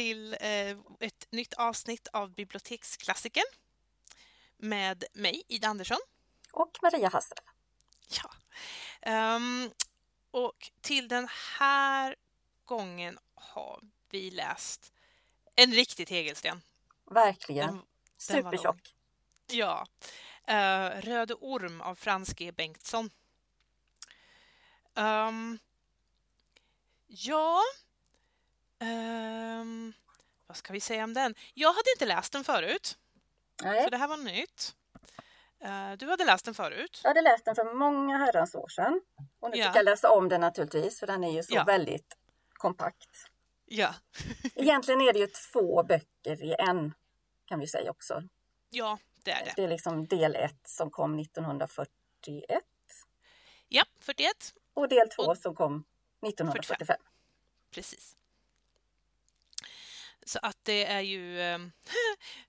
till eh, ett nytt avsnitt av Biblioteksklassikern med mig, Ida Andersson. Och Maria Hassel. Ja. Um, och till den här gången har vi läst en riktig tegelsten. Verkligen. Den, Supertjock. Ja. Uh, Röde orm av Frans G Bengtsson. Um, ja, um, vad ska vi säga om den? Jag hade inte läst den förut. Nej. Så det här var nytt. Uh, du hade läst den förut? Jag hade läst den för många herrans år sedan. Och nu ja. fick jag läsa om den naturligtvis, för den är ju så ja. väldigt kompakt. Ja. Egentligen är det ju två böcker i en, kan vi säga också. Ja, det är det. Det är liksom del ett som kom 1941. Ja, 41. Och del två och... som kom 1945. 45. Precis. Så att det är ju... Ähm,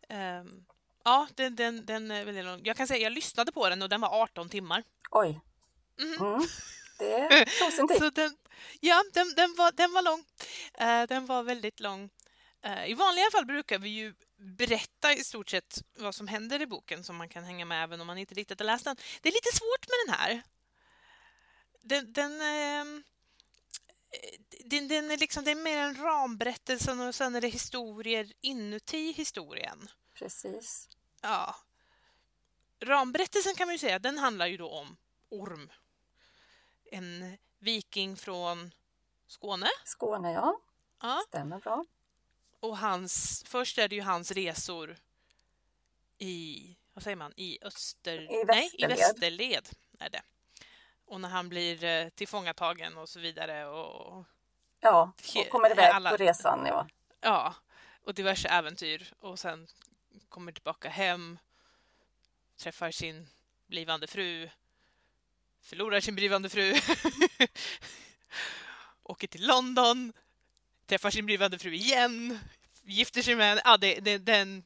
ja, den, den, den är väldigt lång. Jag kan säga jag lyssnade på den och den var 18 timmar. Oj. Mm. Mm. Det tog sin tid. Så den, ja, den, den, var, den var lång. Uh, den var väldigt lång. Uh, I vanliga fall brukar vi ju berätta i stort sett vad som händer i boken så man kan hänga med även om man inte riktigt har läst den. Det är lite svårt med den här. Den, den, uh, den, den är liksom, det är mer en ramberättelse och sen är det historier inuti historien. Precis. Ja. Ramberättelsen kan man ju säga, den handlar ju då om Orm. En viking från Skåne. Skåne, ja. ja. Stämmer bra. Och hans, först är det ju hans resor i, vad säger man, i öster... I västerled. Nej, i västerled är det. Och när han blir eh, tillfångatagen och så vidare. Och, ja, och kommer iväg alla, på resan. Ja. ja, och diverse äventyr. Och sen kommer tillbaka hem, träffar sin blivande fru, förlorar sin blivande fru, åker till London, träffar sin blivande fru igen, gifter sig med henne. Ja, det, det, den,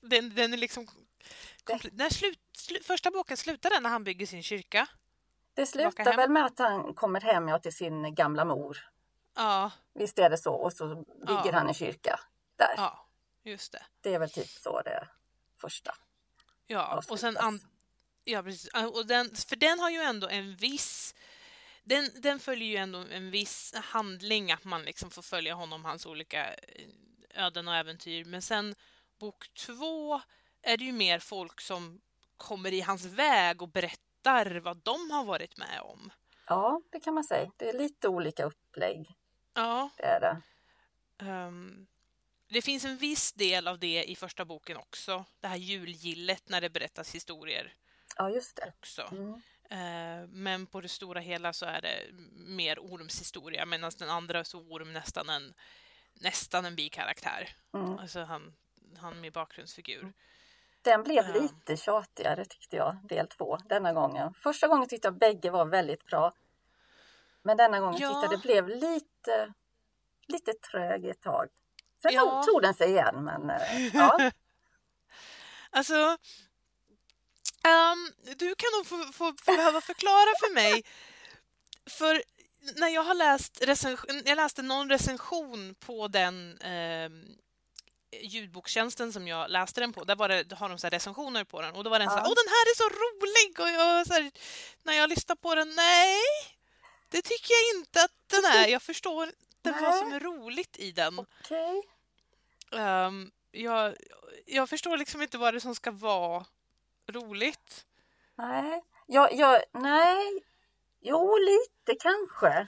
den, den är liksom... När slut, slut, första boken slutar när han bygger sin kyrka. Det slutar väl med att han kommer hem ja, till sin gamla mor. Ja. Visst är det så? Och så bygger ja. han en kyrka där. Ja, just det. Det är väl typ så det första. Ja, och sen... An... Ja, precis. Och den, för den har ju ändå en viss... Den, den följer ju ändå en viss handling, att man liksom får följa honom, hans olika eh, öden och äventyr. Men sen bok två är det ju mer folk som kommer i hans väg och berättar berättar vad de har varit med om. Ja, det kan man säga. Det är lite olika upplägg. Ja. Det är det. Um, det finns en viss del av det i första boken också. Det här julgillet när det berättas historier. Ja, just det. Också. Mm. Uh, men på det stora hela så är det mer Orms historia medan den andra så Orm nästan en, nästan en bikaraktär. Mm. Alltså han, han med bakgrundsfigur. Den blev ja. lite tjatigare tyckte jag, del två, denna gången. Första gången tyckte jag bägge var väldigt bra. Men denna gången ja. tyckte jag det blev lite, lite trög ett tag. Sen ja. tog, den sig igen, men eh, ja. alltså, um, du kan nog få, få, behöva förklara för mig. För när jag har läst recension, jag läste någon recension på den um, ljudbokstjänsten som jag läste den på, där var det, har de så recensioner på den och då var den ja. så här, åh den här är så rolig och jag så här, när jag lyssnar på den, nej, det tycker jag inte att den är. Jag förstår inte vad som är roligt i den. Okay. Um, ehm, jag, jag förstår liksom inte vad det som ska vara roligt. Nej, jag, jag, nej, jo lite kanske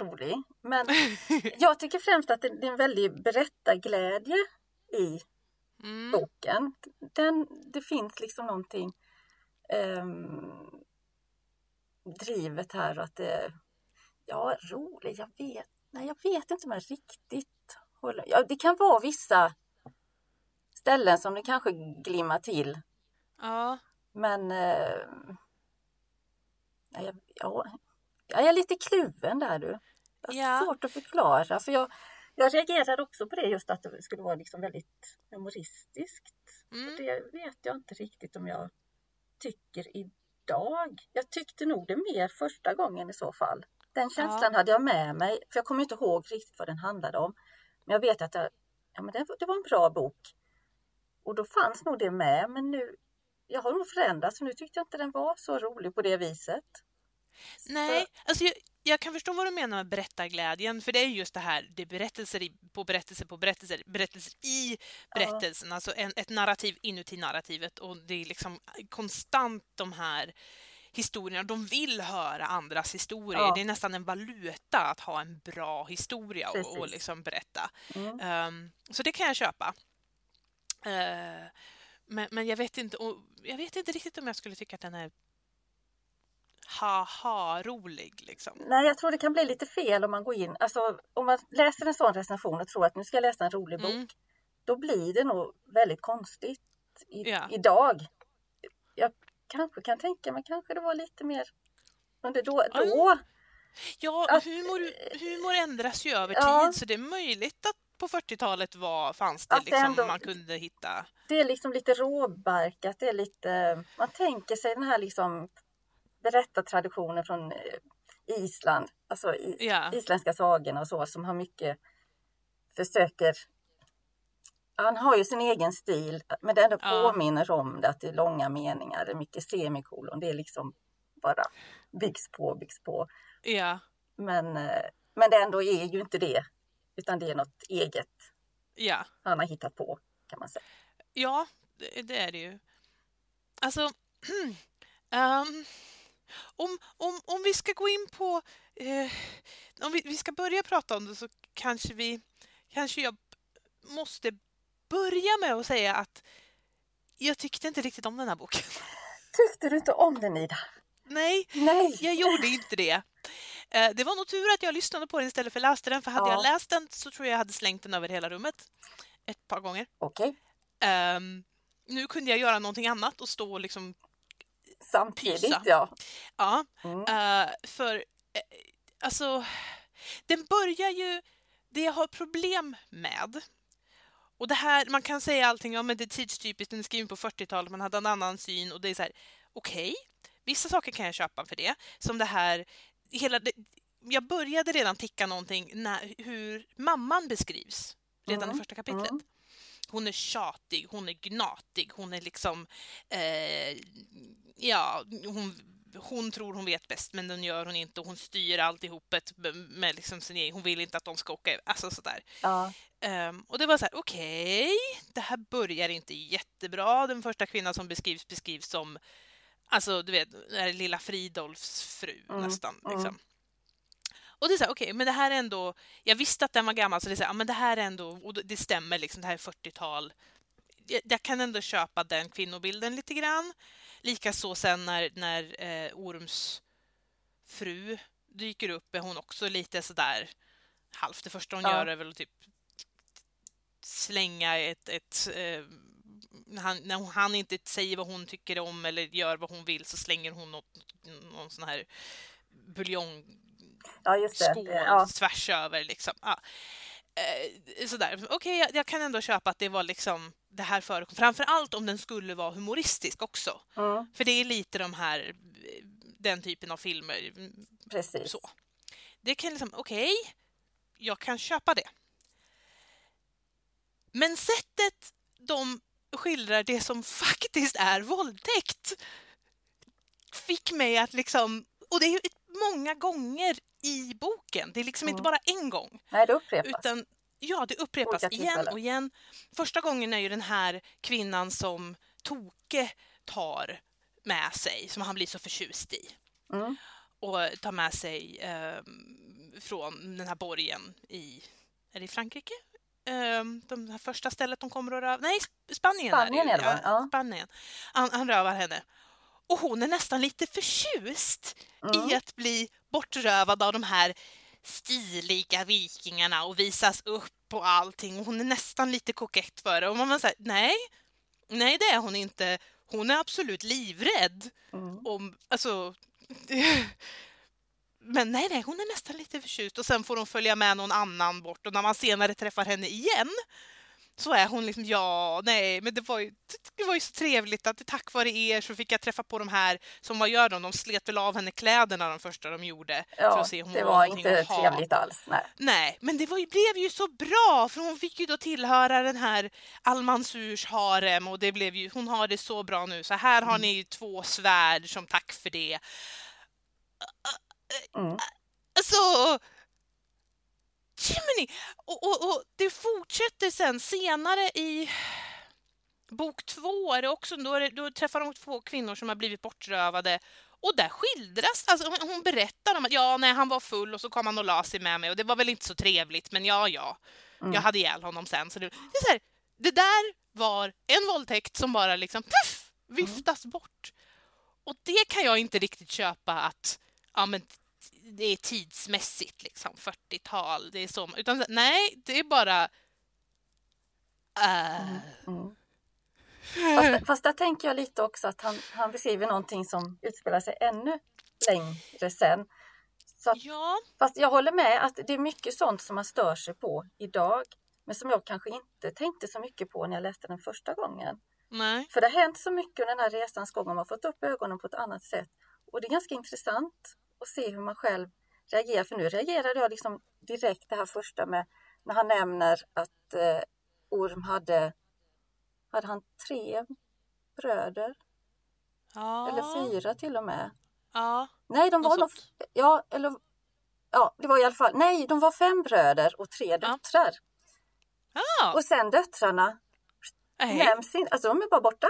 rolig. Men jag tycker främst att det är en väldig berättarglädje i mm. boken. Den, det finns liksom någonting um, drivet här och att det Ja, rolig, jag vet, nej, jag vet inte om jag riktigt håller... Ja, det kan vara vissa ställen som det kanske glimmar till. Ja. Men... Eh, jag, ja, jag är lite kluven där du. Ja. svårt att förklara. För jag, jag reagerade också på det just att det skulle vara liksom väldigt humoristiskt. Mm. Det vet jag inte riktigt om jag tycker idag. Jag tyckte nog det mer första gången i så fall. Den känslan ja. hade jag med mig, för jag kommer inte ihåg riktigt vad den handlade om. Men jag vet att jag, ja, men det, det var en bra bok. Och då fanns nog det med, men nu, jag har nog förändrats, nu tyckte jag inte den var så rolig på det viset. Nej, så. alltså jag, jag, kan förstå vad du menar med berättarglädjen, för det är just det här, det är berättelser i, på berättelser på berättelser, berättelser i berättelsen, ja. alltså en, ett narrativ inuti narrativet och det är liksom konstant de här historierna. De vill höra andras historier. Ja. Det är nästan en valuta att ha en bra historia och, och liksom berätta. Mm. Um, så det kan jag köpa. Uh, men, men jag, vet inte, jag vet inte riktigt om jag skulle tycka att den är haha-rolig. Liksom. Nej, jag tror det kan bli lite fel om man går in. Alltså, om man läser en sån recension och tror att nu ska jag läsa en rolig bok, mm. då blir det nog väldigt konstigt i, ja. idag. Jag kanske kan tänka mig kanske det var lite mer under då. då ja, att, humor, humor ändras ju över ja, tid så det är möjligt att på 40-talet var, fanns det, liksom, ändå, man kunde hitta... Det är liksom lite råbarkat, det är lite, man tänker sig den här liksom berättartraditionen från eh, Island, alltså ja. isländska sagorna och så som har mycket försöker han har ju sin egen stil, men det ändå ja. påminner om det att det är långa meningar, det är mycket semikolon, det är liksom bara byggs på, byggs på. Ja. Men, eh, men det ändå är ju inte det, utan det är något eget ja. han har hittat på, kan man säga. Ja, det är det ju. Alltså, um, om, om, om vi ska gå in på... Eh, om vi, vi ska börja prata om det så kanske vi... Kanske jag måste börja med att säga att jag tyckte inte riktigt om den här boken. Tyckte du inte om den, Ida? Nej, Nej. jag gjorde inte det. Eh, det var nog tur att jag lyssnade på den istället för läste den, för hade ja. jag läst den så tror jag jag hade slängt den över hela rummet ett par gånger. Okej. Okay. Um, ehm, nu kunde jag göra någonting annat och stå och liksom Samtidigt, ja. Ja, mm. uh, för uh, alltså, den börjar ju... Det jag har problem med och det här, man kan säga allting, ja men det är tidstypiskt, den är skriven på 40-talet, man hade en annan syn och det är så här, okej, okay, vissa saker kan jag köpa för det. Som det här, hela, det, jag började redan ticka någonting när, hur mamman beskrivs redan mm. i första kapitlet. Mm. Hon är tjatig, hon är gnatig, hon är liksom, eh, ja, hon hon tror hon vet bäst men den gör hon inte hon styr alltihopet med liksom sin egen, hon vill inte att de ska åka alltså sådär. Ja. Um, och det var så här, okej, okay, det här börjar inte jättebra. Den första kvinnan som beskrivs beskrivs som, alltså du vet, lilla Fridolfs fru mm. nästan. Mm. Liksom. Mm. Och det är så här, okej, okay, men det här är ändå, jag visste att den var gammal så det är så här, men det här är ändå, och det stämmer liksom, det här är 40-tal. Jag, jag kan ändå köpa den kvinnobilden lite grann. Likaså sen när, när eh, Orms fru dyker upp är hon också lite sådär halvt. Det första hon ja. gör är väl typ slänga ett... ett eh, han, när han inte säger vad hon tycker om eller gör vad hon vill så slänger hon något, någon sån här buljong ja, skål ja. tvärs över. Liksom. Ja. Eh, sådär. Okej, okay, jag, jag, kan ändå köpa att det var liksom det här förekom. Framför allt om den skulle vara humoristisk också. Mm. För det är lite de här, den typen av filmer. Precis. Så. Det kan liksom, okej, okay, jag kan köpa det. Men sättet de skildrar det som faktiskt är våldtäkt fick mig att liksom, och det är många gånger i boken. Det är liksom mm. inte bara en gång. Nej, det upprepas. Utan Ja, det upprepas igen och igen. Första gången är ju den här kvinnan som Toke tar med sig, som han blir så förtjust i. Mm. Och tar med sig eh, från den här borgen i, är det i Frankrike? Eh, de här första stället de kommer att röva, nej Spanien, Spanien är det, är det ja, Spanien. Han, han rövar henne. Och hon är nästan lite förtjust mm. i att bli bortrövad av de här stiliga vikingarna och visas upp och allting. Och hon är nästan lite kokett för det. Och man säger nej, nej det är hon inte. Hon är absolut livrädd. Mm. Om, alltså, men nej, nej, hon är nästan lite förtjust och sen får hon följa med någon annan bort och när man senare träffar henne igen så är hon liksom, ja, nej, men det var ju, det var ju så trevligt att tack vare er så fick jag träffa på de här som, vad gör de? De slet väl av henne kläderna de första de gjorde. Ja, för att se om det var inte trevligt alls. Nej. Nej, men det var blev ju så bra för hon fick ju då tillhöra den här Al-Mansurs harem och det blev ju, hon har det så bra nu så här har ni ju två svärd som tack för det. Mm. Alltså, Jiminy! Och, och, och det fortsätter sen senare i bok två är det också, då, det, då träffar de två kvinnor som har blivit bortrövade och där skildras, alltså hon, hon berättar om att ja, nej, han var full och så kom han och la sig med mig och det var väl inte så trevligt, men ja, ja, jag hade ihjäl honom sen. Så det, det, är så här, det där var en våldtäkt som bara liksom puff, viftas bort. Och det kan jag inte riktigt köpa att ja, men det är tidsmässigt, liksom 40-tal, det är så. Utan nej, det är bara... äh, Mm. Fast, fast där tänker jag lite också att han, han beskriver någonting som utspelar sig ännu längre sen. Så att, ja, fast jag håller med att det är mycket sånt som man stör sig på idag. Men som jag kanske inte tänkte så mycket på när jag läste den första gången. nej, För det har hänt så mycket under den här resans gång och man har fått upp ögonen på ett annat sätt. Och det är ganska intressant att se hur man själv reagerar. För nu reagerade jag liksom direkt det här första med när han nämner att eh, Orm hade, hade han tre bröder? ja, Eller fyra till och med. ja, Nej, de var nog, ja, eller, ja, det var i alla fall, nej, de var fem bröder och tre döttrar. Ja, Och sen döttrarna nej. nämns inte, alltså de är bara borta.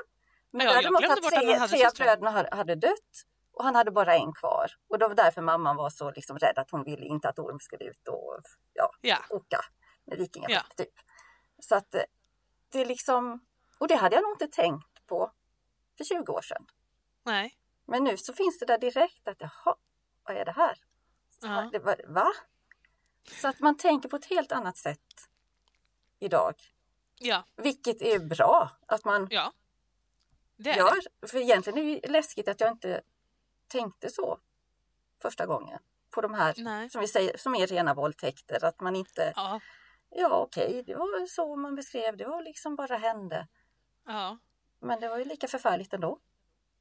Men Ja, däremot att tre, tre av bröderna hade dött och han hade bara en kvar. Och det var därför mamman var så liksom rädd att hon ville inte att Orm skulle ut och ja, Ja, åka med vikingaskepp Ja. typ. Så att eh, det är liksom, och det hade jag nog inte tänkt på för 20 år sedan. nej. Men nu så finns det där direkt att jaha, vad är det här? Det var, va? Så att man tänker på ett helt annat sätt idag. Ja, Vilket är bra att man ja. Det är det. gör. För egentligen är det ju läskigt att jag inte tänkte så första gången. På de här Nej. som vi säger som är rena våldtäkter. Att man inte, Ja, ja okej, det var så man beskrev det. var liksom bara hände. ja. Men det var ju lika förfärligt ändå.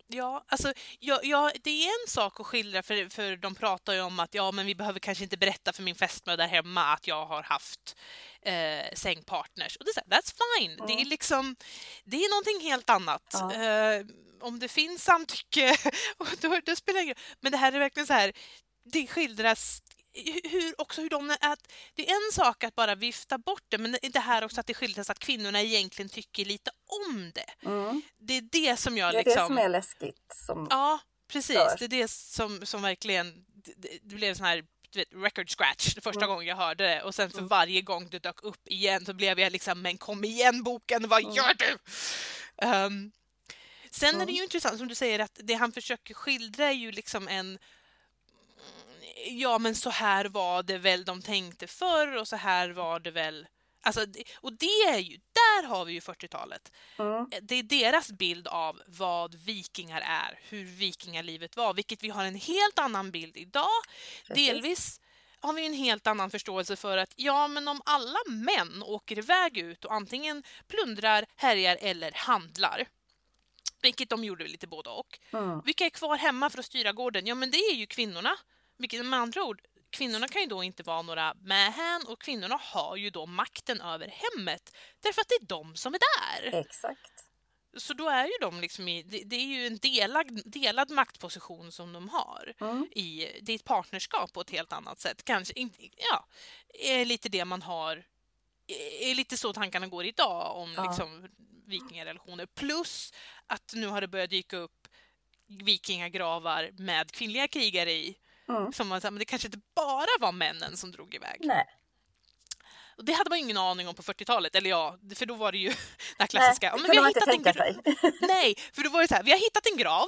Ja, alltså, ja, ja, det är en sak att skildra, för, för de pratar ju om att ja, men vi behöver kanske inte berätta för min fästmö där hemma att jag har haft eh, sängpartners. Och det är så här, that's fine. Det är liksom, det är någonting helt annat. Ja. Eh, om det finns samtycke, och då, då spelar det ingen roll. Men det här är verkligen så här, det skildras hur, också hur de att det är en sak att bara vifta bort det, men det här också att det skildras att kvinnorna egentligen tycker lite om det. Mm. Det är det som jag Det är liksom... det som är läskigt. Som, Ja, precis. stör. Det är det som, som verkligen... Det, det blev sån här vet, record scratch första Mm. gången jag hörde det och sen för varje gång det dök upp igen så blev jag liksom men kom igen boken, vad Mm. gör du? Ehm, sen är det ju intressant som du säger att det han försöker skildra är ju liksom en ja men så här var det väl de tänkte förr och så här var det väl Alltså, och det är ju, där har vi ju 40-talet. Mm. Det är deras bild av vad vikingar är, hur vikingalivet var, vilket vi har en helt annan bild idag. Precis. Delvis har vi en helt annan förståelse för att ja, men om alla män åker iväg ut och antingen plundrar, härjar eller handlar, vilket de gjorde lite både och. Mm. Vilka är kvar hemma för att styra gården? Ja, men det är ju kvinnorna. Vilket med andra ord, kvinnorna kan ju då inte vara några mähän och kvinnorna har ju då makten över hemmet därför att det är de som är där. Exakt. Så då är ju de liksom i, det, det är ju en delad, delad maktposition som de har. Mm. I, det är ett partnerskap på ett helt annat sätt. Kanske ja, är lite det man har, är lite så tankarna går idag om Ja. liksom vikingarelationer. Plus att nu har det börjat dyka upp vikingagravar med kvinnliga krigare i. Mm. Som man, men det kanske inte bara var männen som drog iväg. Nej. Och det hade man ingen aning om på 40-talet, eller ja, för då var det ju det här klassiska. Nej, det kunde har man inte hittat en tänka sig. Nej, för då var det så här, vi har hittat en grav.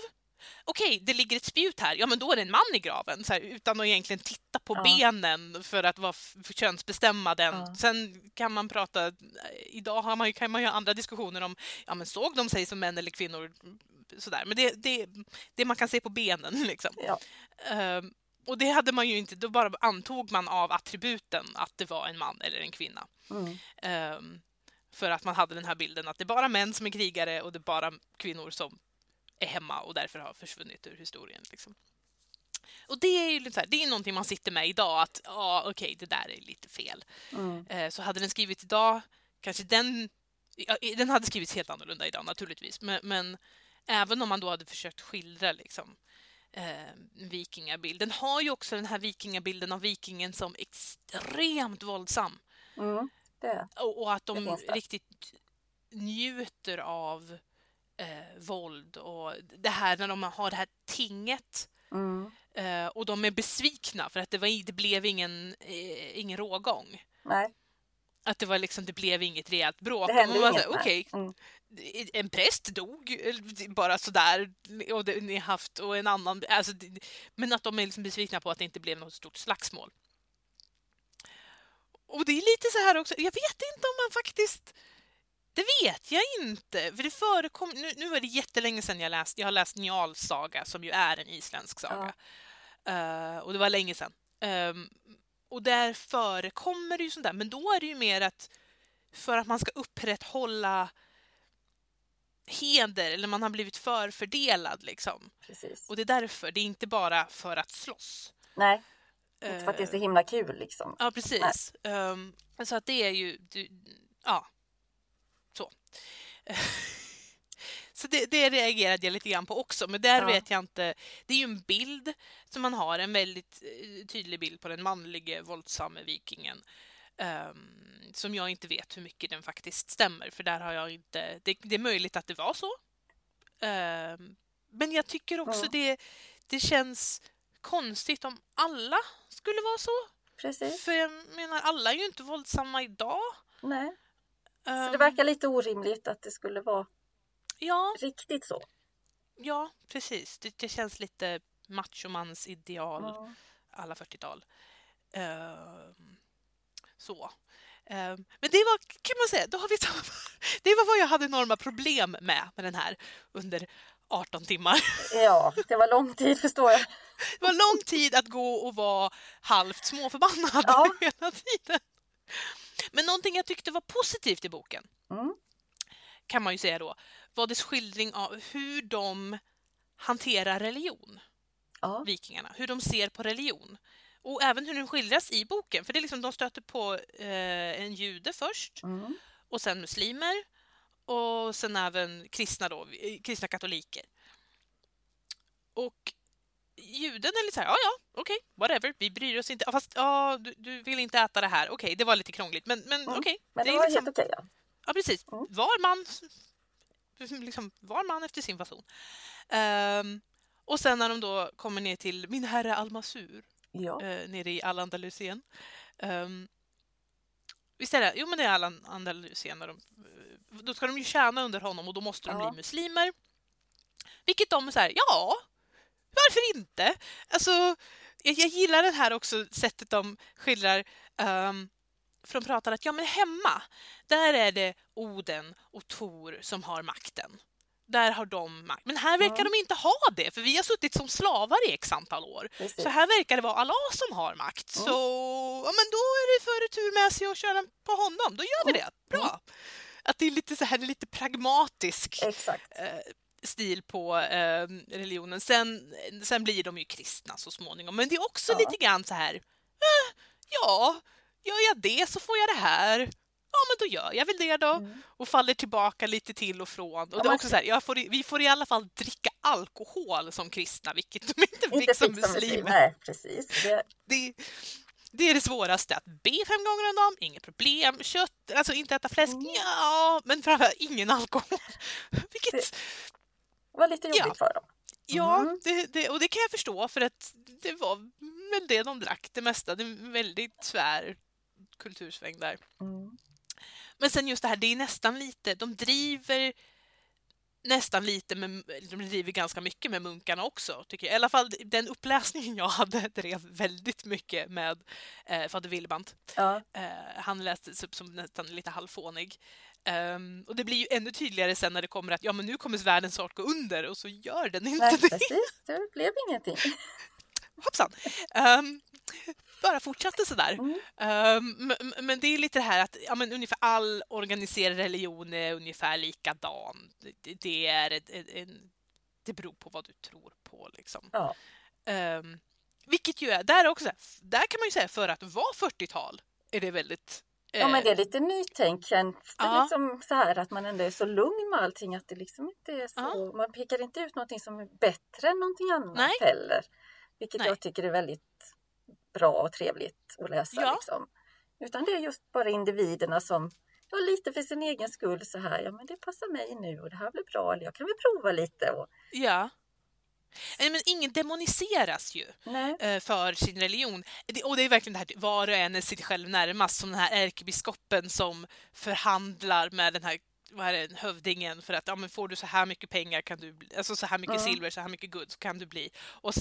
Okej, det ligger ett spjut här. Ja, men då är det en man i graven. Så här, utan att egentligen titta på Ja. benen för att vara för könsbestämma den. Ja. Sen kan man prata, idag har man ju, kan man ju ha andra diskussioner om, ja men såg de sig som män eller kvinnor? Sådär. Men det, det, det man kan se på benen liksom. Ja. Ehm, och det hade man ju inte, då bara antog man av attributen att det var en man eller en kvinna. Mm. Ehm, För att man hade den här bilden att det är bara män som är krigare och det är bara kvinnor som är hemma och därför har försvunnit ur historien. Liksom. Och det är ju lite här, det är någonting man sitter med idag, att ja, okej, okay, det där är lite fel. Mm. Eh, så hade den skrivits idag, kanske den... Ja, den hade skrivits helt annorlunda idag naturligtvis, men, men även om man då hade försökt skildra liksom, eh, vikingabild. Den har ju också den här vikingabilden av vikingen som extremt våldsam. Mm, och, och, att de riktigt njuter av eh, våld och det här när de har det här tinget mm. eh, och de är besvikna för att det, var, det blev ingen, eh, ingen rågång. Nej. Att det var liksom, det blev inget rejält bråk. Det hände inget. Okej, okay, mm. en präst dog bara sådär och det, ni haft och en annan, alltså, men att de är liksom besvikna på att det inte blev något stort slagsmål. Och det är lite så här också, jag vet inte om man faktiskt det vet jag inte. För det förekom, nu, nu är det jättelänge sedan jag läste. Jag har läst Njals saga som ju är en isländsk saga. Ja. Uh, och det var länge sedan. Um, och där förekommer det ju sånt där. Men då är det ju mer att för att man ska upprätthålla heder eller man har blivit förfördelad liksom. Precis. Och det är därför. Det är inte bara för att slåss. Nej, inte för att det är så himla kul liksom. Ja, precis. Um, så att det är ju, du, ja, så. Det, det reagerade jag lite grann på också, men där ja. vet jag inte. Det är ju en bild som man har, en väldigt eh, tydlig bild på den manlige våldsamme vikingen. Um, som jag inte vet hur mycket den faktiskt stämmer, för där har jag inte... Det, det är möjligt att det var så. Um, men jag tycker också ja. det, det känns konstigt om alla skulle vara så. Precis. För jag menar, alla är ju inte våldsamma idag. Nej. Så det ehm. verkar lite orimligt att det skulle vara ja. riktigt så. Ja, precis. Det, det känns lite machomans ideal ja. alla 40-tal. Uh, ehm, så. Uh, men det var, kan man säga, då har vi det var vad jag hade enorma problem med, med den här under 18 timmar. Ja, det var lång tid förstår jag. Det var lång tid att gå och vara halvt småförbannad ja. hela tiden. Men någonting jag tyckte var positivt i boken mm. kan man ju säga då var dess skildring av hur de hanterar religion. Ja. Vikingarna, hur de ser på religion. Och även hur den skildras i boken. För det är liksom, de stöter på eh, en jude först mm. och sen muslimer och sen även kristna, då, kristna katoliker. Och juden är lite så här, ja ja, okej, okay, whatever, vi bryr oss inte. Fast ja, du, du vill inte äta det här, okej, okay, det var lite krångligt, men, men mm. okej. Okay, men det, det var liksom, helt okej, ja. Ja, precis. Mm. Var man liksom, var man efter sin fason. Um, och sen när de då kommer ner till Min herre Almasur, ja. uh, nere i Al-Andalusien. Um, visst är det? Jo, men det är Al-Andalusien. De, då ska de ju tjäna under honom och då måste de ja. bli muslimer. Vilket de är så här, ja, varför inte? Alltså, jag, jag gillar det här också sättet de skildrar um, för de pratar att ja, men hemma, där är det Oden och Tor som har makten. Där har de makt. Men här verkar mm. de inte ha det, för vi har suttit som slavar i x antal år. Precis. Så här verkar det vara Allah som har makt. Mm. Så ja, men då är det före tur med sig att köra på honom. Då gör vi det. Bra. Att det är lite så här, lite pragmatisk eh, stil på eh, religionen. Sen, sen blir de ju kristna så småningom. Men det är också ja. lite grann så här, eh, ja, gör jag det så får jag det här. Ja, men då gör jag väl det då. Mm. Och faller tillbaka lite till och från. Och det är också så här, får, vi får i alla fall dricka alkohol som kristna, vilket de inte fick som muslimer. Nej, precis. Det... Det, det är det svåraste. Att be fem gånger om dagen, inget problem. Kött, alltså inte äta fläsk, mm. ja, men framförallt ingen alkohol. Vilket... Det var lite jobbigt ja. för dem. Mm. Ja, det, det, och det kan jag förstå för att det var väl det de drack det mesta. Det är väldigt tvär kultursväng där. Mm. Men sen just det här, det är nästan lite, de driver nästan lite med, de driver ganska mycket med munkarna också, tycker jag. I alla fall den uppläsningen jag hade drev väldigt mycket med eh, fader Willebant. Ja. Eh, han läste typ som nästan lite halvfånig. Um, och det blir ju ännu tydligare sen när det kommer att ja, men nu kommer världen snart gå under och så gör den inte Nej, det. Precis, det blev ingenting. Hoppsan! Um, bara fortsatte sådär. Mm. Um, men, men det är lite det här att ja, men ungefär all organiserad religion är ungefär likadan. Det, det är ett, ett, en, det beror på vad du tror på liksom. Ja. Um, vilket ju är, där också, där kan man ju säga för att vara 40-tal är det väldigt Ja men det är eh, lite nytänk. Ja. liksom så här att man ändå är så lugn med allting att det liksom inte är så. Man pekar inte ut någonting som är bättre än någonting annat Nej. heller. Vilket Nej. jag tycker är väldigt bra och trevligt att läsa. Ja. Liksom. Utan det är just bara individerna som ja, lite för sin egen skull så här. Ja men det passar mig nu och det här blir bra. Eller jag kan väl prova lite. Och, Ja. Nej, Men ingen demoniseras ju. nej. eh, för sin religion. Och det är verkligen det här, var och en är sig själv närmast, som den här ärkebiskopen som förhandlar med den här vad är det, hövdingen för att ja, men får du så här mycket pengar kan du bli, alltså så här mycket Mm. silver, så här mycket guld så kan du bli. Och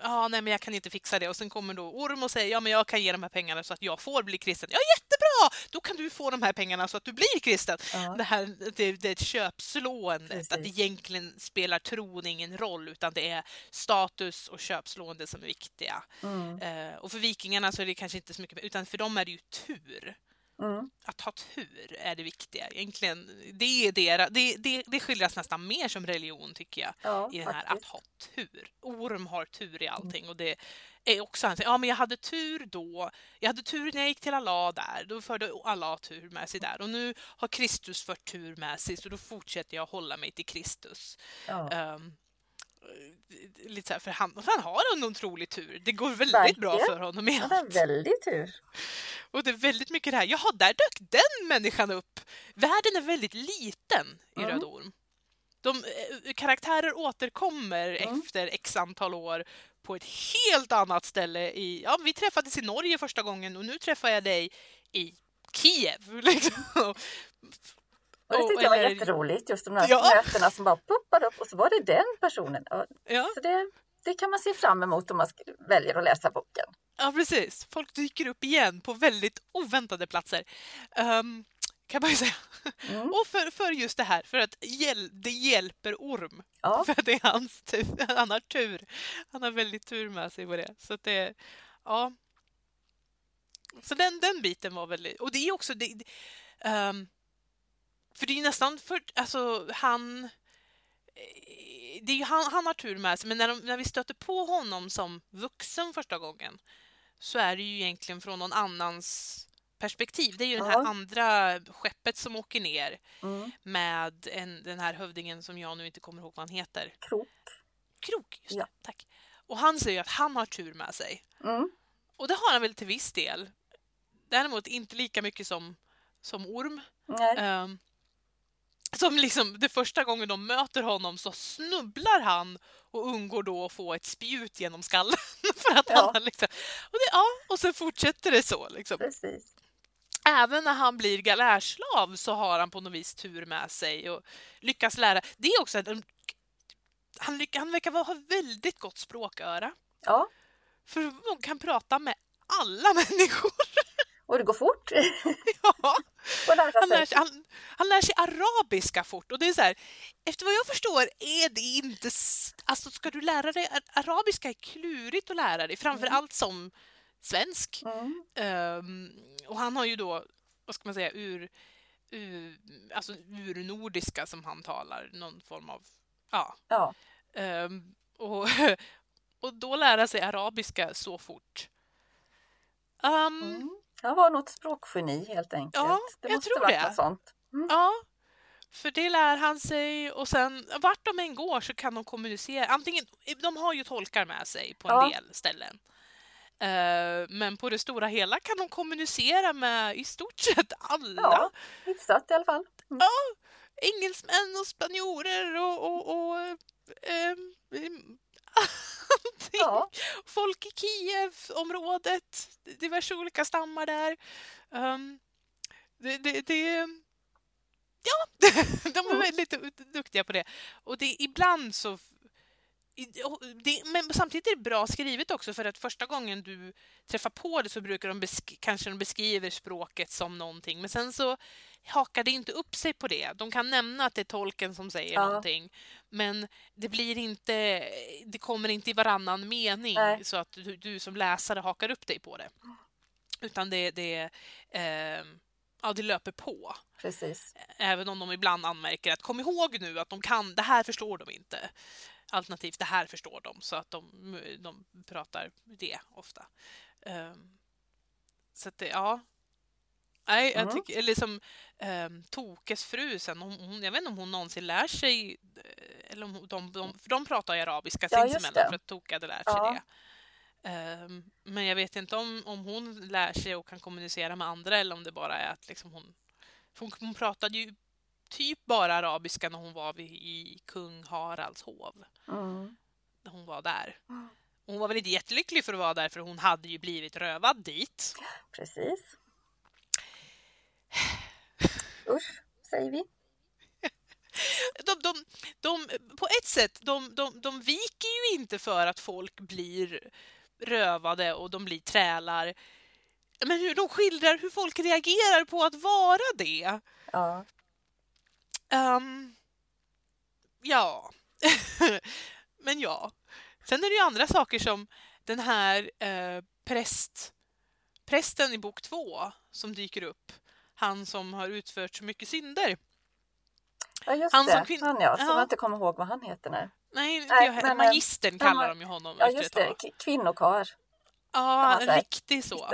ja, nej men jag kan inte fixa det. Och sen kommer då Orm och säger ja men jag kan ge de här pengarna så att jag får bli kristen. Ja jättebra! Då kan du få de här pengarna så att du blir kristen. Ja. Det här det, det är ett köpslåendet, att Precis. egentligen spelar tron ingen roll utan det är status och köpslående som är viktiga. Mm. Eh, och för vikingarna så är det kanske inte så mycket, utan för dem är det ju tur. Mm. Att ha tur är det viktiga. Egentligen, det, är dera, det, det, det skildras nästan mer som religion tycker jag. Ja, I den här att faktiskt. ha tur. Orm har tur i allting och det är också han ja men jag hade tur då. Jag hade tur när jag gick till Allah där. Då förde Allah tur med sig där. Och nu har Kristus fört tur med sig så då fortsätter jag hålla mig till Kristus. Ja. Ehm, lite så här, för han, han har en otrolig tur. Det går väldigt bra Verkligen. för honom i Han har allt. väldigt tur. Och det är väldigt mycket det här, jaha, där dök den människan upp. Världen är väldigt liten i Mm. Röd Orm. De, eh, karaktärer återkommer Mm. efter x antal år på ett helt annat ställe. I, ja, vi träffades i Norge första gången och nu träffar jag dig i Kiev. Liksom. Och det tyckte jag var jätteroligt, just de där Ja. mötena som bara poppade upp och så var det den personen. Ja. Så det, det kan man se fram emot om man väljer att läsa boken. Ja, precis. Folk dyker upp igen på väldigt oväntade platser. Um, kan man ju säga. Mm. Och för, för just det här, för att hjäl det hjälper Orm. Ja, För att det är hans tur. Han har tur. Han har väldigt tur med sig på det. Så det, ja. Så den, den biten var väldigt... Och det är också... Det, ehm, för det är ju nästan för... Alltså, han... eh, Det är ju, han, han har tur med sig, men när, de, när vi stöter på honom som vuxen första gången så är det ju egentligen från någon annans perspektiv. Det är ju det här Ja. andra skeppet som åker ner mm. med en, den här hövdingen som jag nu inte kommer ihåg vad han heter. krok. Krok, just det. Ja. Tack. Och han säger att han har tur med sig. Mm. Och det har han väl till viss del. Däremot inte lika mycket som, som Orm. Nej. Som liksom, det första gången de möter honom så snubblar han och undgår då att få ett spjut genom skallen. för att Ja. han liksom, och, det, ja, och sen fortsätter det så. Liksom. Precis. Även när han blir galärslav så har han på något vis tur med sig och lyckas lära. Det är också han, lyck, han verkar ha väldigt gott språköra. Ja, För man kan prata med alla människor. Och det går fort ja, han, lär sig. han, han lär sig arabiska fort. Och det är så här, efter vad jag förstår är det inte... Alltså ska du lära dig... Arabiska är klurigt att lära dig, framför allt som svensk. Mm. Ehm, och han har ju då, vad ska man säga, ur, ur, alltså urnordiska som han talar, någon form av, ja. Ja, Ehm, och, och då lära sig arabiska så fort. Ehm, mm. Han var något språkgeni helt enkelt. Ja, det jag måste tror det. något sånt. Mm. Ja, för det lär han sig och sen vart de än går så kan de kommunicera. Antingen, de har ju tolkar med sig på en Ja. del ställen. Eh, men på det stora hela kan de kommunicera med i stort sett alla. Ja, hyfsat i alla fall. Mm. engelsmän och spanjorer och, och, och ehm, allting. Ja. Folk i Kiev-området, diverse olika stammar där. Ehm, det, det, det, ja, de är Mm. väldigt du- duktiga på det. Och det, ibland så det, men samtidigt är det bra skrivet också för att första gången du träffar på det så brukar de kanske de beskriver språket som någonting men sen så hakar det inte upp sig på det. De kan nämna att det är tolken som säger ja. någonting men det blir inte, det kommer inte i varannan mening Nej. så att du, du, som läsare hakar upp dig på det. Utan det, det, eh, ja, det löper på. Precis. Även om de ibland anmärker att kom ihåg nu att de kan, det här förstår de inte. Alternativt det här förstår de så att de, de pratar det ofta. Um, så att det, ja. Nej, jag mm. tycker, eller som um, Tokes fru sen, hon, hon, jag vet inte om hon någonsin lär sig, eh, eller om de, de, för de pratar ju arabiska ja, sinsemellan för att Toke hade lärt sig ja. det. Um, men jag vet inte om, om hon lär sig och kan kommunicera med andra eller om det bara är att liksom hon, hon, hon pratade ju typ bara arabiska när hon var i kung Haralds hov. Mm. När hon var där. Hon var väl inte jättelycklig för att vara där för hon hade ju blivit rövad dit. Precis. Usch, säger vi. De, de, de, på ett sätt, de, de, de viker ju inte för att folk blir rövade och de blir trälar. Men hur de skildrar hur folk reagerar på att vara det. Ja. Um, ja, men ja. Sen är det ju andra saker som den här eh, präst, prästen i bok två som dyker upp. Han som har utfört så mycket synder. Ja, just han det. Som kvin- han ja, som ja. jag inte kommer ihåg vad han heter nu. Nej, Nej jag, men, magistern kallar de ju honom. Ja, just det. Kvinnokar. Ja, riktigt så.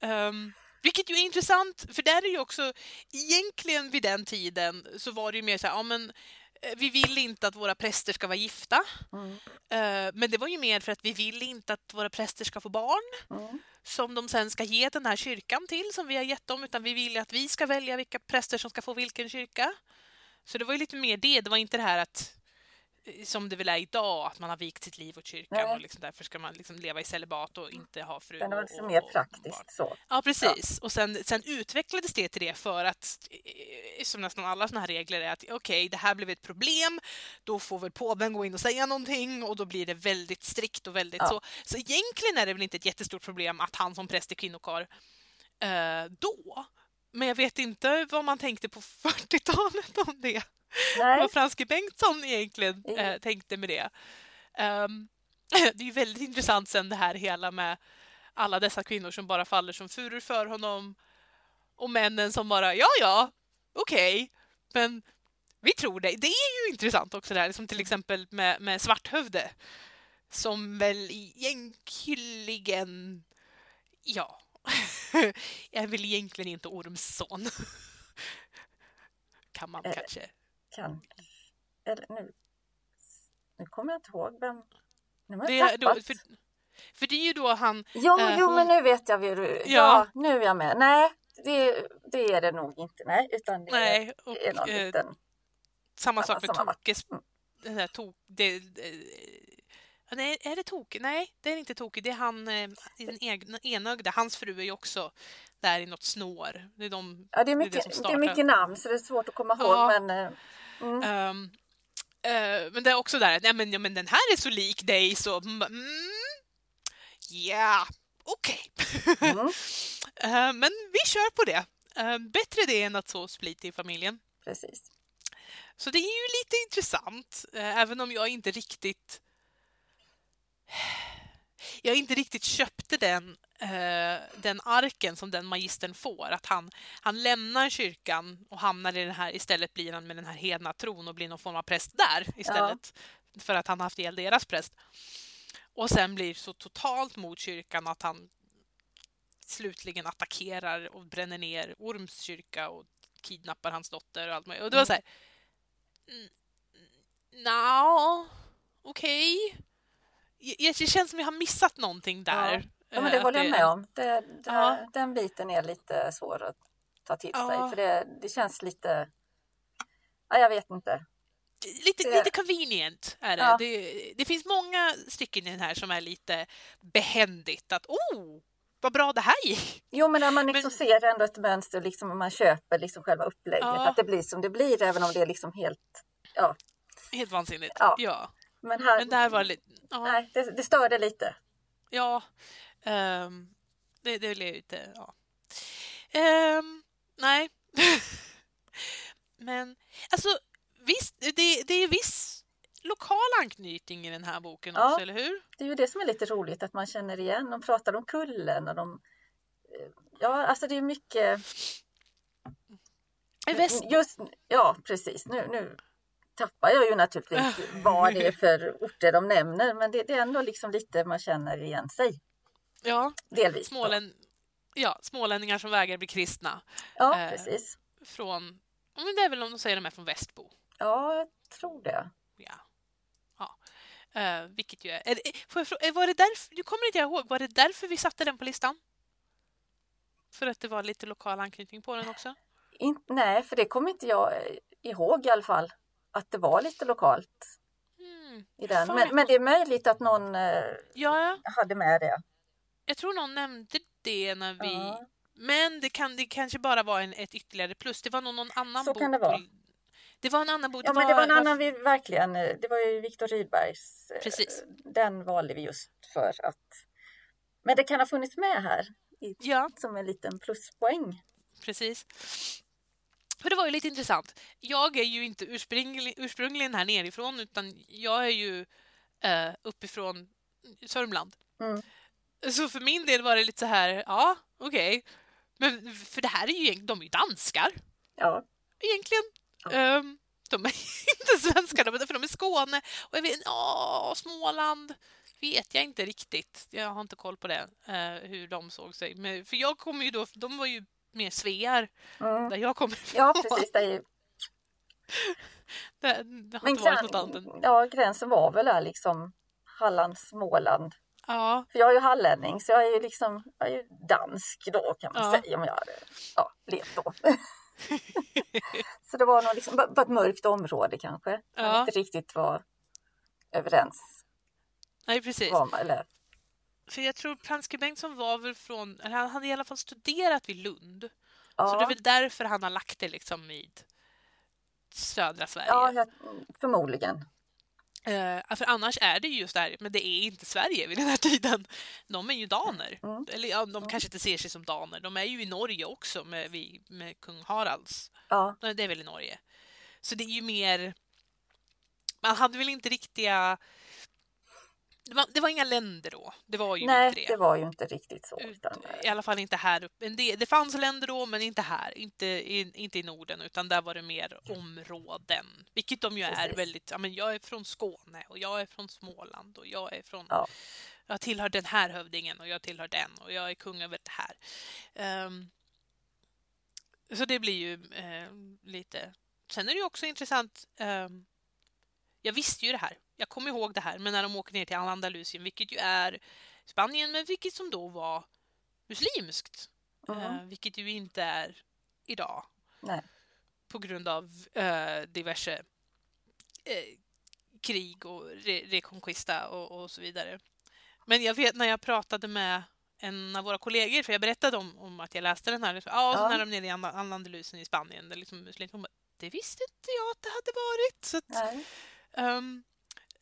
Um, vilket ju är intressant, för där är ju också, egentligen vid den tiden så var det ju mer så här, ja men eh, vi vill inte att våra präster ska vara gifta. Mm. Uh, men det var ju mer för att vi vill inte att våra präster ska få barn mm. som de sen ska ge den här kyrkan till som vi har gett dem, utan vi vill att vi ska välja vilka präster som ska få vilken kyrka. Så det var ju lite mer det, det var inte det här att som det väl är idag, att man har vikt sitt liv åt kyrkan Nej. och liksom därför ska man liksom leva i celibat och inte ha fru. Det var liksom och, mer praktiskt så. Ja, precis. Ja. Och sen, sen utvecklades det till det för att, eh, som nästan alla sådana här regler är att okej, okay, det här blev ett problem, då får väl påven gå in och säga någonting och då blir det väldigt strikt och väldigt ja. så. Så egentligen är det väl inte ett jättestort problem att han som präst är kvinnokar eh, då. Men jag vet inte vad man tänkte på 40-talet om det. Nej. vad Franske Bengtsson egentligen eh, tänkte med det. Um, det är ju väldigt intressant sen det här hela med alla dessa kvinnor som bara faller som furor för honom och männen som bara ja, ja, okej, okay, men vi tror det. Det är ju intressant också det här, som till exempel med, med Svarthövde som väl egentligen, ja, är väl egentligen inte Ormsson. kan man äh, kanske kan... Eller nu... Nu kommer jag inte ihåg vem... Nu har jag det, då, för, för, det är ju då han... Jo, äh, jo men nu vet jag. Ja. ja, nu är jag med. Nej, det, det är det nog inte. Nej, utan det nej, och, är någon eh, liten... Samma sak med Tokes... Mm. tok, det, Nej, är det Toke? Nej, det är inte Toke. Det är han, eh, den enögda. Hans fru är ju också där i något snår. Det är, de, ja, det är, mycket, det, är det är mycket namn så det är svårt att komma ihåg. Ja. Men, eh, mm. um, uh, men det är också där, nej men, ja, men den här är så lik dig så... Mm, ja, okej. Okay. mm. uh, men vi kör på det. Uh, bättre det än att så split i familjen. Precis. Så det är ju lite intressant, även om jag inte riktigt jag inte riktigt köpte den, eh, den arken som den magistern får. Att han, han lämnar kyrkan och hamnar i den här, istället blir han med den här hedna tron och blir någon form av präst där istället. Ja. För att han haft ihjäl deras präst. Och sen blir så totalt mot kyrkan att han slutligen attackerar och bränner ner Orms kyrka och kidnappar hans dotter och allt möjligt. Och det var så här... No, okej. Okay det känns som jag har missat någonting där. Ja, ja men det eh, håller jag med om. Det, det, ja. Den biten är lite svår att ta till sig för det, det känns lite... Ja, jag vet inte. Lite, det... lite convenient är det. Ja. det. det. finns många stycken i den här som är lite behändigt. Att oh, vad bra det här gick! Jo, men när man liksom men... ser ändå ett mönster, liksom, man köper liksom själva upplägget, ja. att det blir som det blir, även om det är liksom helt... Ja. Helt vansinnigt, ja. ja. Men, här, Men där var det lite... Ja, nej, det, det störde lite. ja ehm, det, det blev lite... Ja. Ehm, nej. Men alltså, visst, det, det är viss lokal anknytning i den här boken Ja. också, eller hur? Det är ju det som är lite roligt att man känner igen. De pratar om kullen och de... eh, Ja, alltså det är mycket... I väst... Just, ja, precis. Nu, nu tappar jag ju naturligtvis vad det är för orter de nämner, men det, det är ändå liksom lite man känner igen sig. Ja, Delvis. smålän... ja, smålänningar som vägrar bli kristna. Ja, eh, precis. Från... Men det är väl om de säger de är från Västbo. Ja, jag tror det. Ja. ja. Eh, vilket ju är... är jag fråga, var det därför, du kommer inte jag ihåg, var det därför vi satte den på listan? För att det var lite lokal anknytning på den också? In, nej, för det kommer inte jag eh, ihåg i alla fall. Att det var lite lokalt Mm. i den. Men, men det är möjligt att någon eh, Ja, ja, hade med det. Jag tror någon nämnde det när vi... Ja. Men det, kan, det kanske bara var en, ett ytterligare plus. Det var nog någon annan Så bok. kan det vara. Det var en annan bok. Ja, men det var en annan vi verkligen, eh, det var ju Viktor Rydbergs. eh, Precis. Den valde vi just för att. Men det kan ha funnits med här i, Ja, som en liten pluspoäng. precis. För det var ju lite intressant. Jag är ju inte ursprungli, ursprungligen här nerifrån utan jag är ju eh, uppifrån Sörmland. Mm. Så för min del var det lite så här, ja, okej. Men för det här är ju de är ju danskar Ja, egentligen. Ja. Ehm, de är inte svenskar, för de är Skåne. Och jag vet, åh, Småland vet jag inte riktigt. Jag har inte koll på det, eh, hur de såg sig. Men, för jag kommer ju då, de var ju mer svear mm. där jag kommer ifrån. ja precis. Det är ju, Det, det har men inte varit något annat ja, gränsen var väl där liksom Halland, Småland. Ja, För jag är ju hallänning så jag är ju liksom jag är ju dansk då kan man Ja. säga om jag hade ja, levt då. så det var nog liksom bara ett mörkt område kanske. Man Ja. inte riktigt var överens. nej precis. Var man, eller, För jag tror Pranske Bengtsson var väl från, han hade i alla fall studerat vid Lund. ja, Så det är väl därför han har lagt det liksom vid södra Sverige. ja, jag, förmodligen. Eh, för annars är det ju just där, men det är inte Sverige vid den här tiden. De är ju daner. Mm. Eller ja, de kanske inte ser sig som daner. De är ju i Norge också med, med kung Haralds. Ja, Det är väl i Norge. Så det är ju mer... Man hade väl inte riktiga... Det var, det var inga länder då. Det var ju nej, inte det. det var ju inte riktigt så. Ut- Utan, I alla fall inte här uppe. Del- Det fanns länder då, men inte här. Inte i, inte i Norden, utan där var det mer områden. Vilket de ju är Precis. väldigt... Ja, men jag är från Skåne och jag är från Småland och jag är från... Ja. Jag tillhör den här hövdingen och jag tillhör den och jag är kung över det här. Ehm, så det blir ju eh, lite... Sen är det ju också intressant. ehm, jag visste ju det här. Jag kommer ihåg det här, men när de åker ner till Andalusien, vilket ju är Spanien, men vilket som då var muslimskt. Mhm. Eh, vilket ju inte är idag nej. på grund av eh, diverse eh, krig och re- reconquista och, och så vidare. Men jag vet när jag pratade med en av våra kollegor, för jag berättade om, om att jag läste den här, ja, så Ja. när de nere i Anda- Andalusien i Spanien, där liksom muslimer, det visste inte jag att det hade varit. Så att, Ehm,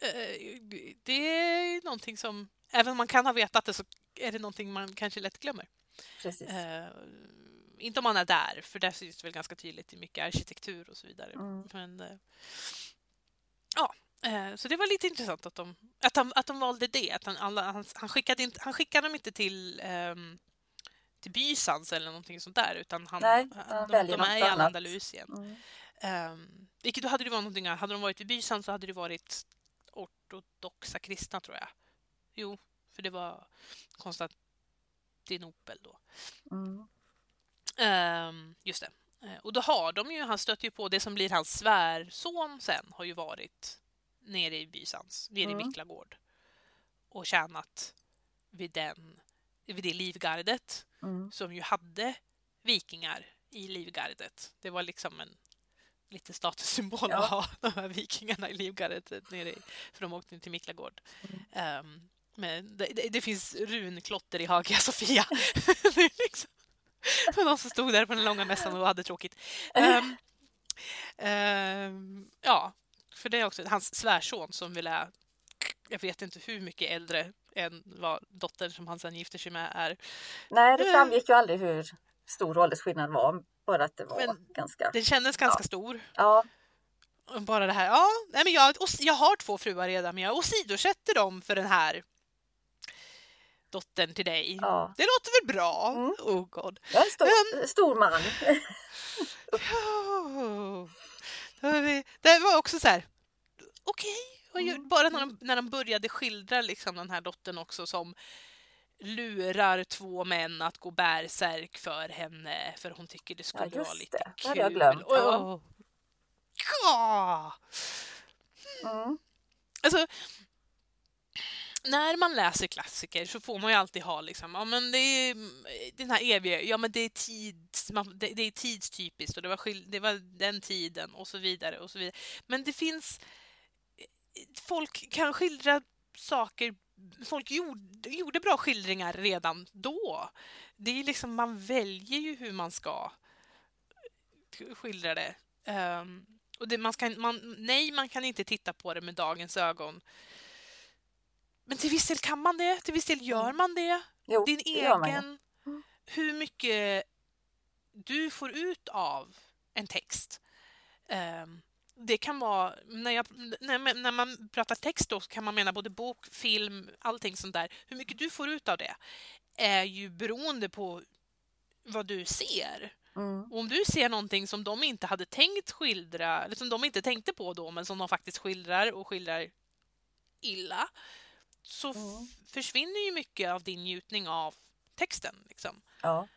eh, det är någonting som, även om man kan ha vetat det så är det någonting man kanske lätt glömmer. Eh, inte om man är där, för där syns det väl ganska tydligt i mycket arkitektur och så vidare. Mm. Men, eh, ja, så det var lite intressant att de, att de, att de valde det. Att han, alla, han, han, skickade inte, han skickade dem inte till, um, till Bysans eller någonting sånt där, utan han, Nej, han, han de, de är i. Andalusien. Mm. Um, vilket då hade det varit någonting, hade de varit i Bysan så hade det varit ortodoxa kristna tror jag. Jo, för det var Konstantinopel då. Mm. Ehm, just det. Eh, Och då har de ju, han stöter ju på det som blir hans svärson sen, har ju varit nere i Bysans, nere Mm. i Miklagård och tjänat vid, den, vid det livgardet Mm. som ju hade vikingar i livgardet. Det var liksom en lite statussymbol Ja. att ha de här vikingarna i livgardet nere i, för de åkte till Miklagård. Ehm, men det, det, det finns runklotter i Hagia Sofia. det är liksom, någon som stod där på den långa mässan och hade tråkigt. Ehm, ehm, ja, för det är också hans svärson som vill är jag vet inte hur mycket äldre än vad dottern som han sen gifter sig med är. Nej, det framgick ju aldrig hur stor åldersskillnad var. Bara att det var Men ganska... Den kändes ganska stor. Ja, Bara det här, ja, nej men jag, jag har två fruar redan men jag åsidosätter dem för den här dottern till dig. ja. Det låter väl bra? Mm. Oh god. Jag är en stor, stor man. Oh. Det var också så här, okej. Ju- Mm. Bara när de, när de började skildra liksom den här dottern också som lurar två män att gå bärsärk för henne för hon tycker det skulle Ja, vara lite det. Det kul. hade jag glömt. Åh. Ja. Mm. Alltså, när man läser klassiker så får man ju alltid ha liksom, ja men det är den här eviga, ja men det är tids, det, det är tidstypiskt och det var, skil, det var den tiden och så vidare och så vidare. Men det finns, folk kan skildra saker, folk gjorde, gjorde bra skildringar redan då. Det är liksom, man väljer ju hur man ska skildra det. Ehm, och det, man ska, man, nej, man kan inte titta på det med dagens ögon. Men till viss del kan man det, till viss del gör man det. Jo, Din det egen... Hur mycket du får ut av en text. Ehm, det kan vara... När, jag, när, när man pratar text då så kan man mena både bok, film, allting sånt där. Hur mycket du får ut av det är ju beroende på vad du ser. Mm. Och om du ser någonting som de inte hade tänkt skildra, eller som de inte tänkte på då, men som de faktiskt skildrar och skildrar illa, så Mm. försvinner ju mycket av din njutning av texten. Liksom. Ja.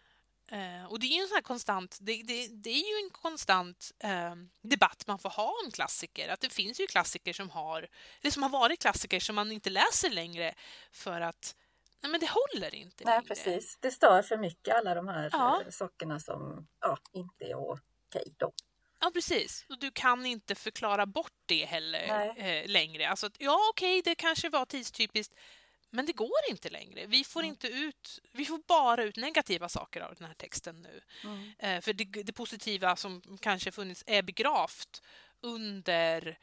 Eh, och det är ju en sån konstant, det, det, det är ju en konstant eh, debatt man får ha om klassiker. Att det finns ju klassiker som har, eller som har varit klassiker som man inte läser längre för att nej men det håller inte Nej, längre. precis. Det stör för mycket alla de här Ja. eh, sakerna som ja, inte är okej då. Ja, precis. Och du kan inte förklara bort det heller eh, längre. Alltså, att, ja, okej, det kanske var tidstypiskt, men det går inte längre. Vi får Mm. inte ut, vi får bara ut negativa saker av den här texten nu. Mm. Eh, för det, det positiva som kanske funnits är begravt under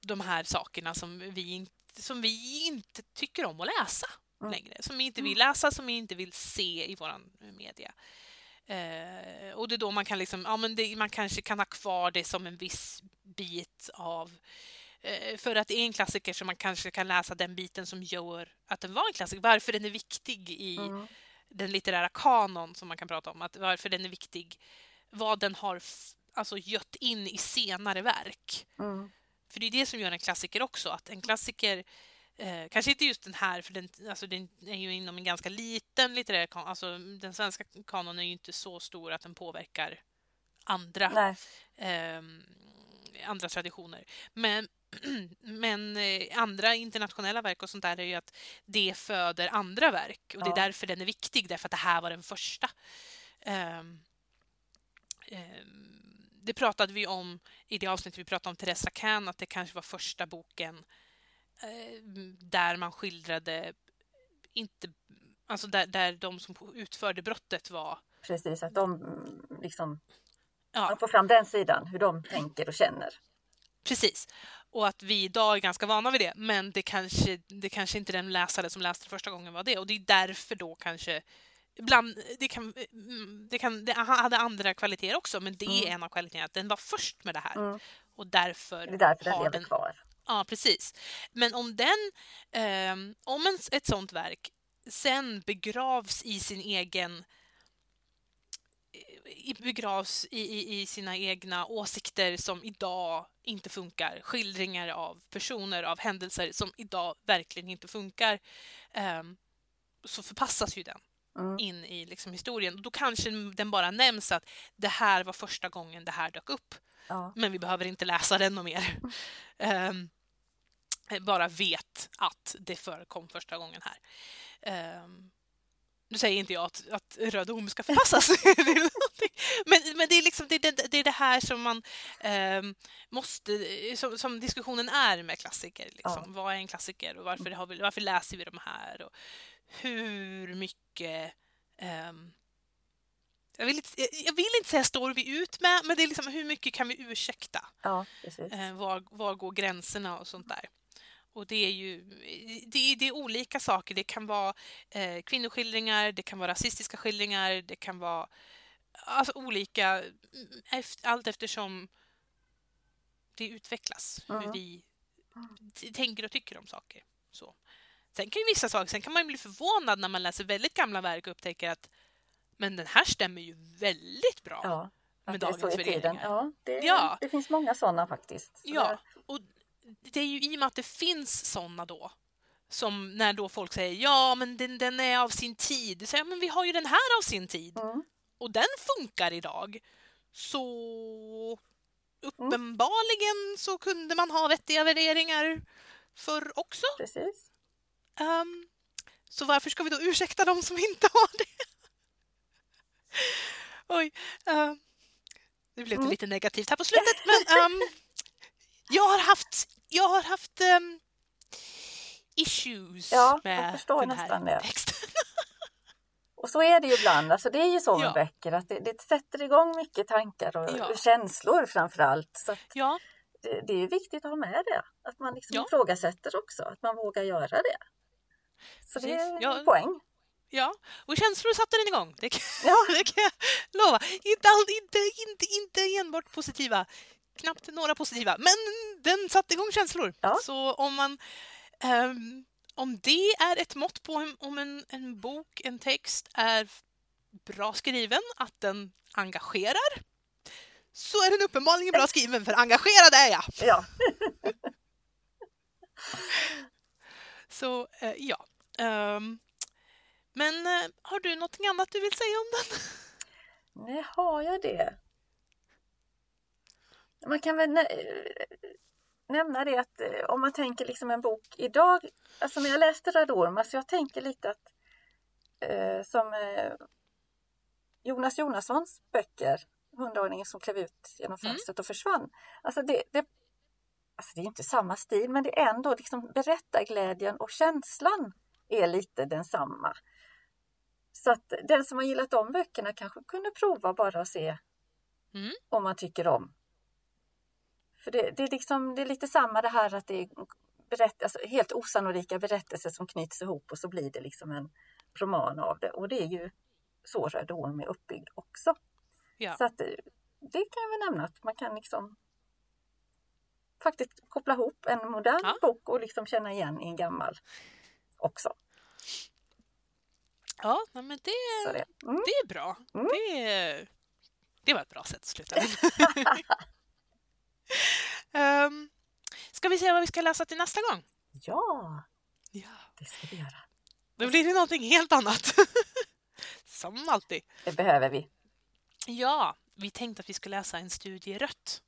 de här sakerna som vi, inte- som vi inte tycker om att läsa Mm. längre. Som vi inte vill läsa, som vi inte vill se i vår media. Eh, och det är då man kan liksom, ja men det, man kanske kan ha kvar det som en viss bit av för att det är en klassiker som man kanske kan läsa den biten som gör att den var en klassiker. Varför den är viktig i Mm. den litterära kanon som man kan prata om. Att varför den är viktig. Vad den har alltså, gött in i senare verk. Mm. För det är det som gör en klassiker också. Att en klassiker, eh, kanske inte just den här, för den, alltså, den är ju inom en ganska liten litterär kanon. Alltså, den svenska kanonen är ju inte så stor att den påverkar andra ehm, andra traditioner. Men, men eh, andra internationella verk och sånt där är ju att det föder andra verk och det är därför den är viktig, därför att det här var den första. Ehm, ehm, det pratade vi om i det avsnittet vi pratade om Teresa Can, att det kanske var första boken eh, där man skildrade inte Alltså där, där de som utförde brottet var Precis, att de liksom, Ja. man får fram den sidan, hur de tänker och känner. Precis. Och att vi idag är ganska vana vid det, men det kanske, det kanske inte den läsare som läste det första gången var det. Och det är därför då kanske Ibland, det, kan, mm, det, kan, det hade andra kvaliteter också, men det är Mm. en av kvaliteterna. Att den var först med det här. Mm. Och därför Det är därför den har lever den... kvar. Ja, precis. Men om den, ehm, om en, ett sånt verk sen begravs i sin egen begravs i, i, i sina egna åsikter som idag inte funkar. Skildringar av personer, av händelser som idag verkligen inte funkar. ehm, så förpassas ju den Mm. in i liksom historien. Då kanske den bara nämns att det här var första gången det här dök upp. Ja. Men vi behöver inte läsa den mer. Ehm, bara vet att det förekom första gången här. Um, nu säger inte jag att, att Röd Orm ska förpassas. Är men, men det är liksom det, det, det är det här som man ehm, måste, som, som diskussionen är med klassiker. Liksom. Ja. Vad är en klassiker och varför, har vi, varför läser vi de här? Och hur mycket ehm, jag vill, inte, jag vill inte säga står vi ut med, men det är liksom hur mycket kan vi ursäkta? ja. Eh, var, var går gränserna och sånt där? Och det är ju det är, det är olika saker. Det kan vara eh, kvinnoskildringar, det kan vara rasistiska skildringar, det kan vara alltså, olika, mm, eft- allt eftersom det utvecklas, hur Mm. vi tänker och tycker om saker. Så. Sen kan ju vissa saker, sen kan man bli förvånad när man läser väldigt gamla verk och upptäcker att men den här stämmer ju väldigt bra. Ja, Med dagens värderingar. Ja, det, Ja. det finns många sådana faktiskt. Så Ja, det- och det är ju i och med att det finns såna då som när då folk säger ja, men den, den är av sin tid. Så, ja, men vi har ju den här av sin tid Mm. och den funkar idag. Så uppenbarligen så kunde man ha vettiga värderingar förr också. Precis. Ehm, så varför ska vi då ursäkta dem som inte har det? Oj. ehm, nu blev det Mm. lite negativt här på slutet, men ehm, jag har haft, jag har haft ehm, issues Ja, med den nästan här det. texten. Och så är det ju ibland. Alltså det är ju så med Ja. böcker att det, det sätter igång mycket tankar och Ja. känslor framför allt. Så Ja, det, det är ju viktigt att ha med det. Att man liksom Ja. ifrågasätter också. Att man vågar göra det. Så det Precis. är Ja. en poäng. ja. Och känslor satte den igång. Det kan, Ja. det kan jag lova. Inte, all, inte, inte, inte enbart positiva. Knappt några positiva. Men den satte igång känslor. Ja. Så om man... ehm, om det är ett mått på om, en, en bok, en text är bra skriven, att den engagerar, så är den uppenbarligen bra skriven, för engagerad är jag. Ja. Så eh, ja. Ehm, men eh, har du någonting annat du vill säga om den? Nej, har jag det? Man kan väl nä- nämna det att eh, om man tänker liksom en bok idag, alltså när jag läste Radorm, alltså jag tänker lite att eh, som eh, Jonas Jonassons böcker, Hundraåringen som klev ut genom Mm. fönstret och försvann. Alltså det, det, alltså det är inte samma stil, men det är ändå liksom berättarglädjen och känslan är lite densamma. Så att den som har gillat de böckerna kanske kunde prova bara att se Mm. om man tycker om. För det, det, är liksom, det är lite samma det här att det är berätt, alltså helt osannolika berättelser som knyts ihop och så blir det liksom en roman av det. Och det är ju så Röd Orm är uppbyggd också. Ja. Så att eh, det kan jag väl nämna att man kan liksom faktiskt koppla ihop en modern Ja. bok och liksom känna igen i en gammal också. Ja, men det, det, mm. det är bra. Mm. Det, det var ett bra sätt att sluta. um, ska vi se vad vi ska läsa till nästa gång? Ja, Ja. det ska vi göra. Då blir det någonting helt annat. Som alltid. Det behöver vi. Ja, vi tänkte att vi skulle läsa En studie rött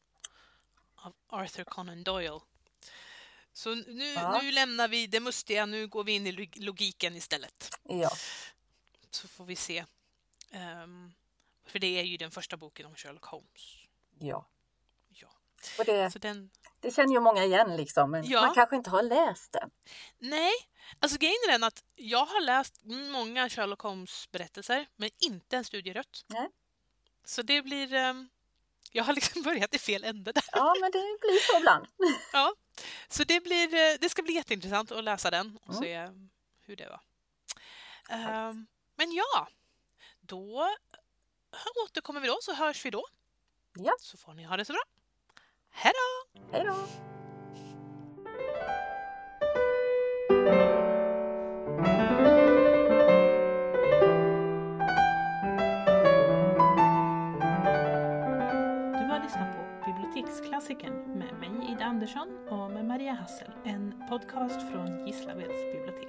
av Arthur Conan Doyle. Så nu, Ja. nu lämnar vi det mustiga, nu går vi in i log- logiken istället. Ja, Så får vi se. Ehm, för det är ju den första boken om Sherlock Holmes. ja. Och det, den, det känner ju många igen liksom, men Ja. man kanske inte har läst den. nej, alltså grejen är den att jag har läst många Sherlock Holmes-berättelser, men inte En studie rött. Nej. Så det blir... ehm, jag har liksom börjat i fel ände där. Ja, men det blir så ibland. Ja, så det, blir, eh, det ska bli jätteintressant att läsa den och Mm. se hur det var. Ehm, men ja, då återkommer vi då så hörs vi då. Ja. Så får ni ha det så bra. Hej då! Hej då! Du har lyssnat på Biblioteksklassikern med mig Ida Andersson och med Maria Hassel, en podcast från Gislaveds bibliotek.